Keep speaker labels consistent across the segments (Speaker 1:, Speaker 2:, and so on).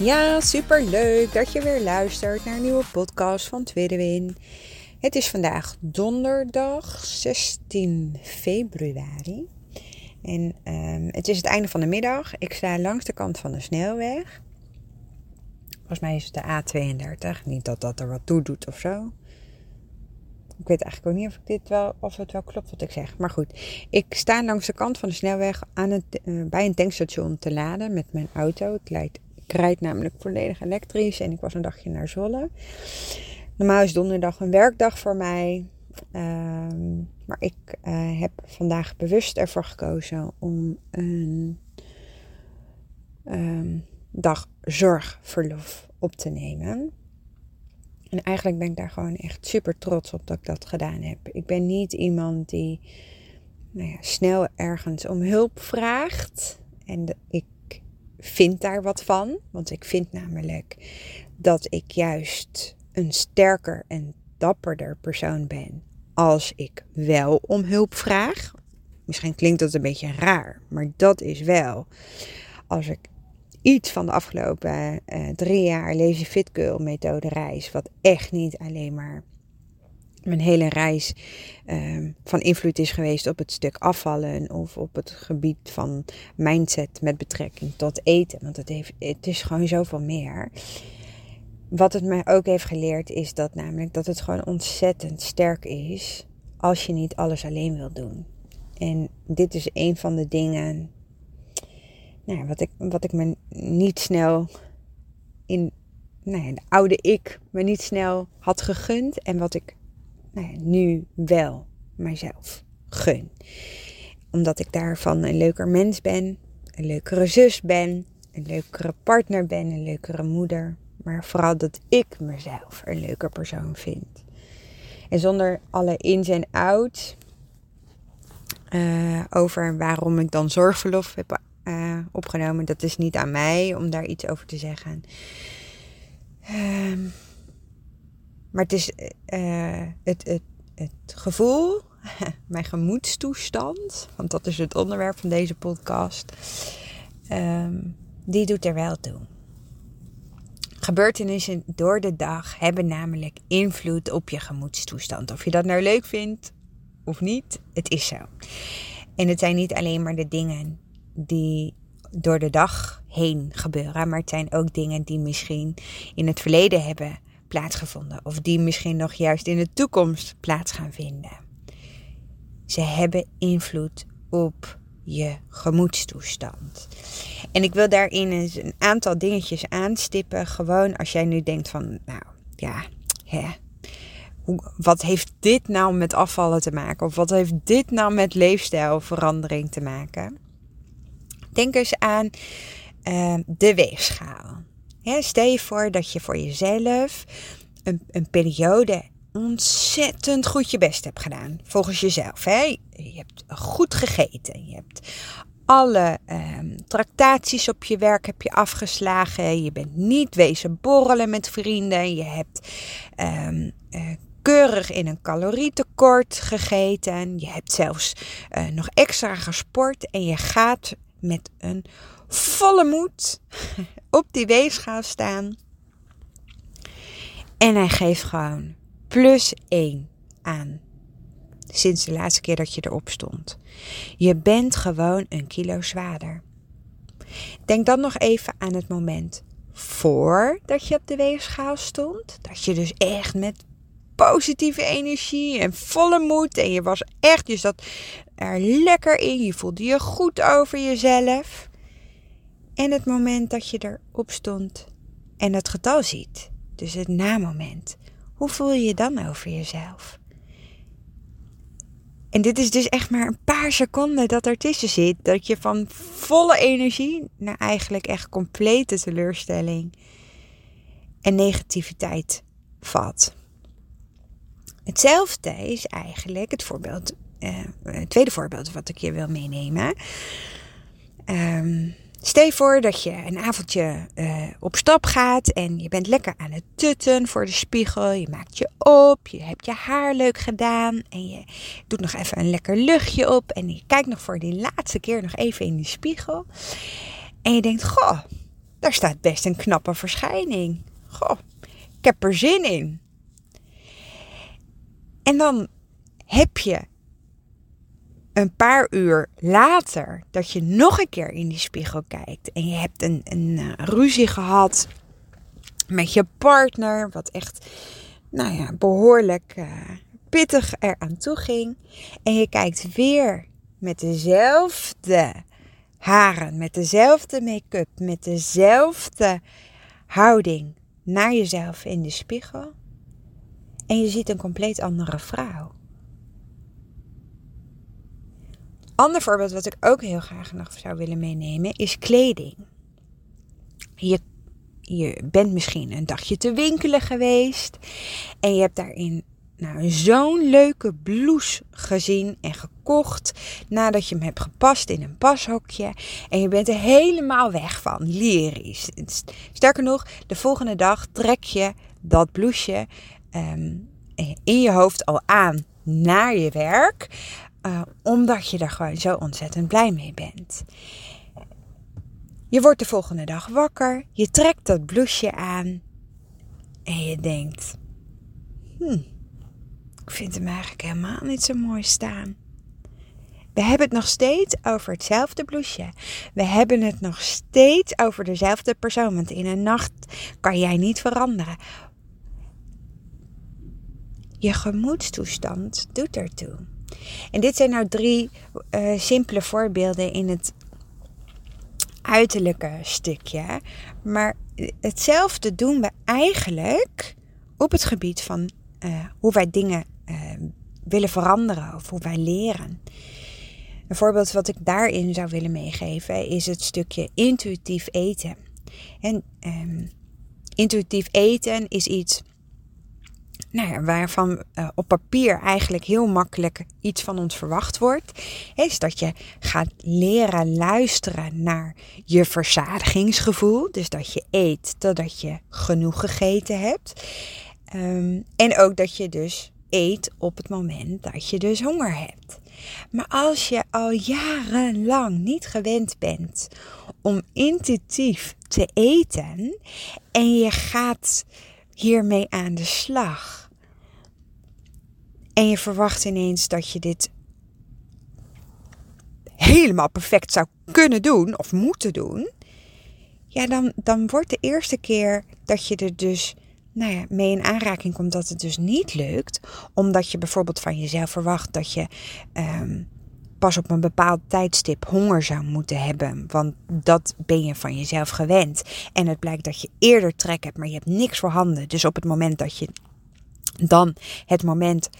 Speaker 1: Ja, super leuk dat je weer luistert naar een nieuwe podcast van Tweede Win. Het is vandaag donderdag 16 februari. En um, het is het einde van de middag. Ik sta langs de kant van de snelweg. Volgens mij is het de A32. Niet dat dat er wat toe doet of zo. Ik weet eigenlijk ook niet of, ik dit wel, of het wel klopt wat ik zeg. Maar goed, ik sta langs de kant van de snelweg aan het, uh, bij een tankstation te laden met mijn auto. Het leidt, ik rijd namelijk volledig elektrisch en ik was een dagje naar Zolle. Normaal is donderdag een werkdag voor mij. Um, maar ik uh, heb vandaag bewust ervoor gekozen om een um, dag zorgverlof op te nemen. En eigenlijk ben ik daar gewoon echt super trots op dat ik dat gedaan heb. Ik ben niet iemand die nou ja, snel ergens om hulp vraagt. En ik vind daar wat van. Want ik vind namelijk dat ik juist een sterker en dapperder persoon ben als ik wel om hulp vraag. Misschien klinkt dat een beetje raar, maar dat is wel. Als ik iets van de afgelopen uh, drie jaar Lazy Fit Girl methode reis, wat echt niet alleen maar mijn hele reis uh, van invloed is geweest op het stuk afvallen of op het gebied van mindset met betrekking tot eten. Want het, heeft, het is gewoon zoveel meer. Wat het mij ook heeft geleerd is dat namelijk dat het gewoon ontzettend sterk is als je niet alles alleen wil doen. En dit is een van de dingen nou, wat, ik, wat ik me niet snel in nou de oude ik me niet snel had gegund. En wat ik nou nu wel mijzelf gun. Omdat ik daarvan een leuker mens ben, een leukere zus ben, een leukere partner ben, een leukere moeder. Maar vooral dat ik mezelf een leuker persoon vind. En zonder alle ins en outs uh, over waarom ik dan zorgverlof heb uh, opgenomen. Dat is niet aan mij om daar iets over te zeggen. Um, maar het is uh, het, het, het gevoel, mijn gemoedstoestand, want dat is het onderwerp van deze podcast, um, die doet er wel toe. Gebeurtenissen door de dag hebben namelijk invloed op je gemoedstoestand. Of je dat nou leuk vindt of niet, het is zo. En het zijn niet alleen maar de dingen die door de dag heen gebeuren, maar het zijn ook dingen die misschien in het verleden hebben plaatsgevonden of die misschien nog juist in de toekomst plaats gaan vinden. Ze hebben invloed op je gemoedstoestand. En ik wil daarin eens een aantal dingetjes aanstippen. Gewoon als jij nu denkt van, nou ja, hè, wat heeft dit nou met afvallen te maken? Of wat heeft dit nou met leefstijlverandering te maken? Denk eens aan uh, de weegschaal. Stel je voor dat je voor jezelf een, een periode ontzettend goed je best hebt gedaan. Volgens jezelf. Hè? Je hebt goed gegeten. Je hebt alle um, tractaties op je werk heb je afgeslagen. Je bent niet wezen borrelen met vrienden. Je hebt um, uh, keurig in een calorietekort gegeten. Je hebt zelfs uh, nog extra gesport. En je gaat met een volle moed op die weegschaal staan. En hij geeft gewoon plus 1 aan. Sinds de laatste keer dat je erop stond. Je bent gewoon een kilo zwaarder. Denk dan nog even aan het moment voordat je op de weegschaal stond. Dat je dus echt met positieve energie en volle moed. En je was echt, je zat er lekker in. Je voelde je goed over jezelf. En het moment dat je erop stond en het getal ziet. Dus het na-moment. Hoe voel je je dan over jezelf? En dit is dus echt maar een paar seconden dat ertussen zit. Dat je van volle energie naar eigenlijk echt complete teleurstelling en negativiteit valt. Hetzelfde is eigenlijk het voorbeeld, uh, het tweede voorbeeld wat ik je wil meenemen. Um, Stel je voor dat je een avondje uh, op stap gaat en je bent lekker aan het tutten voor de spiegel. Je maakt je op, je hebt je haar leuk gedaan en je doet nog even een lekker luchtje op. En je kijkt nog voor die laatste keer nog even in die spiegel. En je denkt, goh, daar staat best een knappe verschijning. Goh, ik heb er zin in. En dan heb je een paar uur later dat je nog een keer in die spiegel kijkt en je hebt een, een uh, ruzie gehad met je partner, wat echt, nou ja, behoorlijk uh, pittig eraan toe ging. En je kijkt weer met dezelfde haren, met dezelfde make-up, met dezelfde houding naar jezelf in de spiegel. En je ziet een compleet andere vrouw. Ander voorbeeld wat ik ook heel graag nog zou willen meenemen is kleding. Je, je bent misschien een dagje te winkelen geweest en je hebt daarin nou, zo'n leuke blouse gezien en gekocht nadat je hem hebt gepast in een pashokje. En je bent er helemaal weg van, lyrisch. Sterker nog, de volgende dag trek je dat blouseje ehm, in je hoofd al aan naar je werk. Uh, omdat je er gewoon zo ontzettend blij mee bent. Je wordt de volgende dag wakker, je trekt dat blouseje aan en je denkt: hm, ik vind hem eigenlijk helemaal niet zo mooi staan. We hebben het nog steeds over hetzelfde blouseje. We hebben het nog steeds over dezelfde persoon. Want in een nacht kan jij niet veranderen. Je gemoedstoestand doet ertoe. En dit zijn nou drie uh, simpele voorbeelden in het uiterlijke stukje. Maar hetzelfde doen we eigenlijk op het gebied van uh, hoe wij dingen uh, willen veranderen of hoe wij leren. Een voorbeeld wat ik daarin zou willen meegeven is het stukje intuïtief eten. En um, intuïtief eten is iets nou ja, waarvan uh, op papier eigenlijk heel makkelijk iets van ons verwacht wordt, is dat je gaat leren luisteren naar je verzadigingsgevoel. Dus dat je eet totdat je genoeg gegeten hebt. Um, en ook dat je dus eet op het moment dat je dus honger hebt. Maar als je al jarenlang niet gewend bent om intuïtief te eten en je gaat hiermee aan de slag. En je verwacht ineens dat je dit helemaal perfect zou kunnen doen of moeten doen. Ja, dan, dan wordt de eerste keer dat je er dus nou ja, mee in aanraking komt dat het dus niet lukt. Omdat je bijvoorbeeld van jezelf verwacht dat je um, pas op een bepaald tijdstip honger zou moeten hebben. Want dat ben je van jezelf gewend. En het blijkt dat je eerder trek hebt, maar je hebt niks voor handen. Dus op het moment dat je dan het moment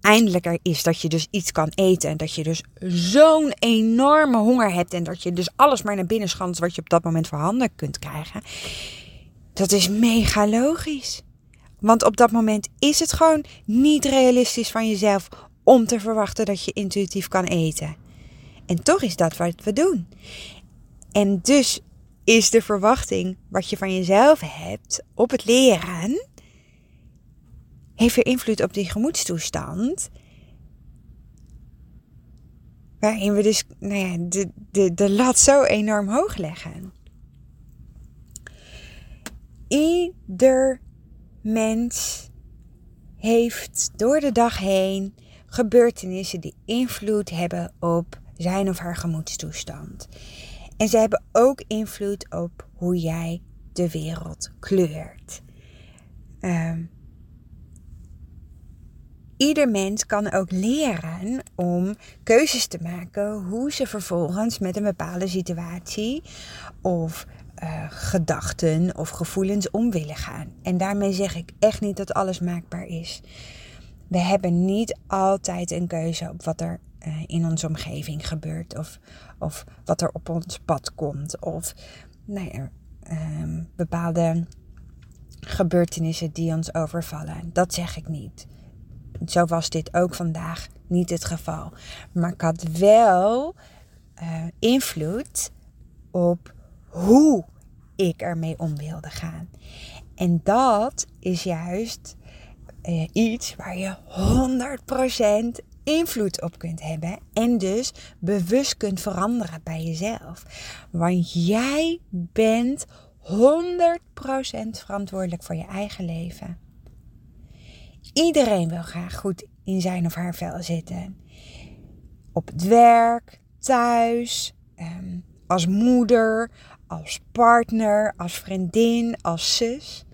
Speaker 1: eindelijk er is dat je dus iets kan eten. En dat je dus zo'n enorme honger hebt. En dat je dus alles maar naar binnen schanst wat je op dat moment voor handen kunt krijgen. Dat is mega logisch. Want op dat moment is het gewoon niet realistisch van jezelf om te verwachten dat je intuïtief kan eten. En toch is dat wat we doen. En dus is de verwachting wat je van jezelf hebt op het leren, heeft weer invloed op die gemoedstoestand. Waarin we dus nou ja, de, de, de lat zo enorm hoog leggen. Ieder mens heeft door de dag heen gebeurtenissen die invloed hebben op zijn of haar gemoedstoestand. En ze hebben ook invloed op hoe jij de wereld kleurt. Um, ieder mens kan ook leren om keuzes te maken hoe ze vervolgens met een bepaalde situatie of uh, gedachten of gevoelens om willen gaan. En daarmee zeg ik echt niet dat alles maakbaar is. We hebben niet altijd een keuze op wat er uh, in onze omgeving gebeurt. Of, of wat er op ons pad komt. Of nou ja, um, bepaalde gebeurtenissen die ons overvallen. Dat zeg ik niet. Zo was dit ook vandaag niet het geval. Maar ik had wel uh, invloed op hoe ik ermee om wilde gaan. En dat is juist uh, iets waar je 100% invloed op kunt hebben. En dus bewust kunt veranderen bij jezelf. Want jij bent 100% verantwoordelijk voor je eigen leven. Iedereen wil graag goed in zijn of haar vel zitten. Op het werk, thuis, ehm, als moeder, als partner, als vriendin, als zus.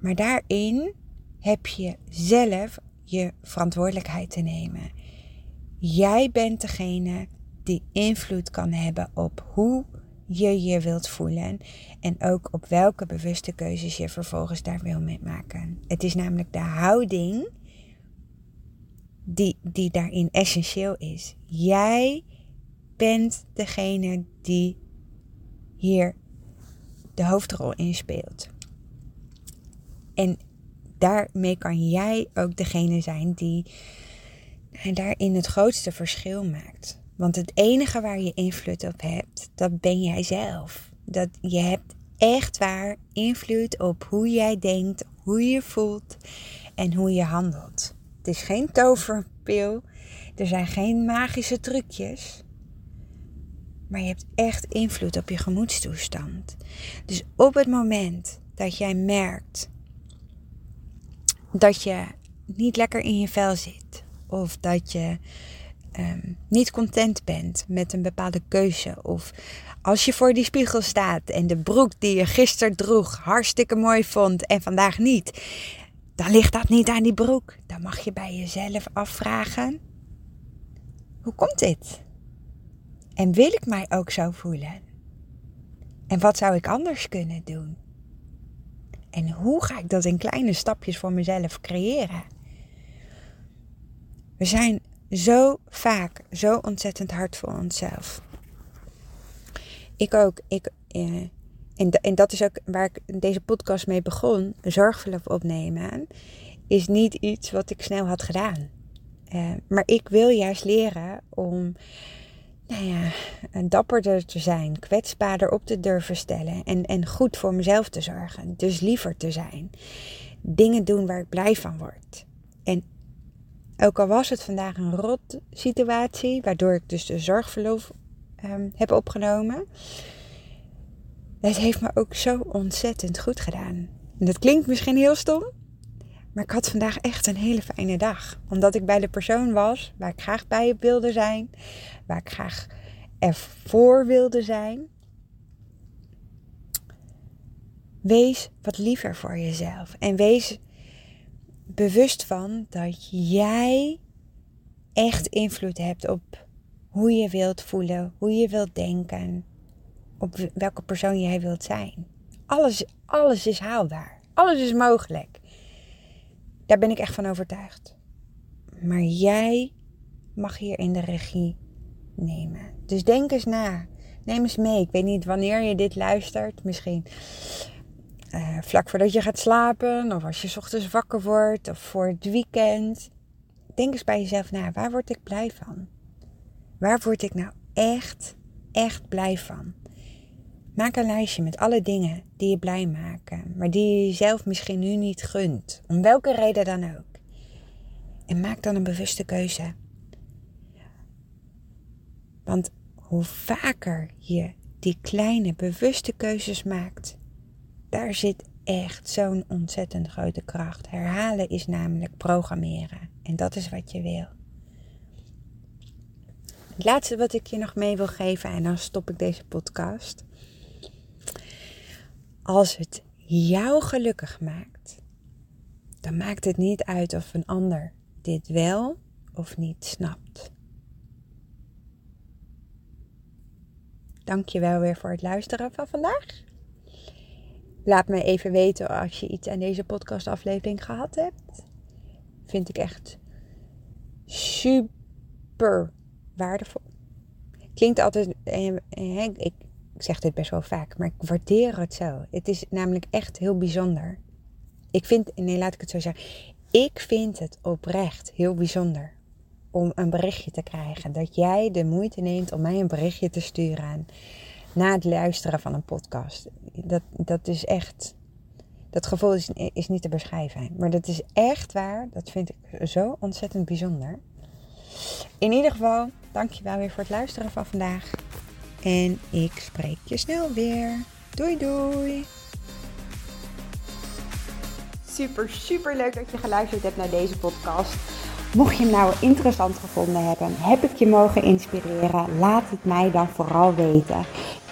Speaker 1: Maar daarin heb je zelf je verantwoordelijkheid te nemen. Jij bent degene die invloed kan hebben op hoe je je wilt voelen en ook op welke bewuste keuzes je vervolgens daar wil mee maken. Het is namelijk de houding die, die daarin essentieel is. Jij bent degene die hier de hoofdrol in speelt. En daarmee kan jij ook degene zijn die daarin het grootste verschil maakt. Want het enige waar je invloed op hebt, dat ben jij zelf. Dat je hebt echt waar invloed op hoe jij denkt, hoe je voelt en hoe je handelt. Het is geen toverpil. Er zijn geen magische trucjes. Maar je hebt echt invloed op je gemoedstoestand. Dus op het moment dat jij merkt dat je niet lekker in je vel zit. Of dat je um, niet content bent met een bepaalde keuze. Of als je voor die spiegel staat en de broek die je gisteren droeg hartstikke mooi vond en vandaag niet. Dan ligt dat niet aan die broek. Dan mag je bij jezelf afvragen: hoe komt dit? En wil ik mij ook zo voelen? En wat zou ik anders kunnen doen? En hoe ga ik dat in kleine stapjes voor mezelf creëren? We zijn zo vaak zo ontzettend hard voor onszelf. Ik ook. Ik, eh, en, en dat is ook waar ik deze podcast mee begon. Zorgverlof opnemen is niet iets wat ik snel had gedaan. Uh, maar ik wil juist leren om nou ja, dapperder te zijn, kwetsbaarder op te durven stellen en, en goed voor mezelf te zorgen. Dus liever te zijn. Dingen doen waar ik blij van word. Ook al was het vandaag een rot situatie, waardoor ik dus de zorgverlof um, heb opgenomen. Het heeft me ook zo ontzettend goed gedaan. En dat klinkt misschien heel stom, maar ik had vandaag echt een hele fijne dag. Omdat ik bij de persoon was waar ik graag bij wilde zijn, waar ik graag ervoor wilde zijn. Wees wat liever voor jezelf. En wees bewust van dat jij echt invloed hebt op hoe je wilt voelen, hoe je wilt denken, op welke persoon jij wilt zijn. Alles, alles is haalbaar. Alles is mogelijk. Daar ben ik echt van overtuigd. Maar jij mag hier in de regie nemen. Dus denk eens na. Neem eens mee. Ik weet niet wanneer je dit luistert. Misschien uh, vlak voordat je gaat slapen. Of als je ochtends wakker wordt. Of voor het weekend. Denk eens bij jezelf na. Waar word ik blij van? Waar word ik nou echt, echt blij van? Maak een lijstje met alle dingen die je blij maken, maar die je jezelf misschien nu niet gunt, om welke reden dan ook. En maak dan een bewuste keuze. Want hoe vaker je die kleine bewuste keuzes maakt, daar zit echt zo'n ontzettend grote kracht. Herhalen is namelijk programmeren. En dat is wat je wil. Het laatste wat ik je nog mee wil geven, en dan stop ik deze podcast. Als het jou gelukkig maakt, dan maakt het niet uit of een ander dit wel of niet snapt. Dank je wel weer voor het luisteren van vandaag. Laat me even weten als je iets aan deze podcastaflevering gehad hebt. Vind ik echt super waardevol. Klinkt altijd, ik zeg dit best wel vaak, maar ik waardeer het zo. Het is namelijk echt heel bijzonder. Ik vind, nee laat ik het zo zeggen. Ik vind het oprecht heel bijzonder om een berichtje te krijgen. Dat jij de moeite neemt om mij een berichtje te sturen na het luisteren van een podcast. Dat, dat is echt. Dat gevoel is, is niet te beschrijven. Maar dat is echt waar. Dat vind ik zo ontzettend bijzonder. In ieder geval, dankjewel weer voor het luisteren van vandaag. En ik spreek je snel weer. Doei doei. Super, super leuk dat je geluisterd hebt naar deze podcast. Mocht je hem nou interessant gevonden hebben, heb ik je mogen inspireren, laat het mij dan vooral weten.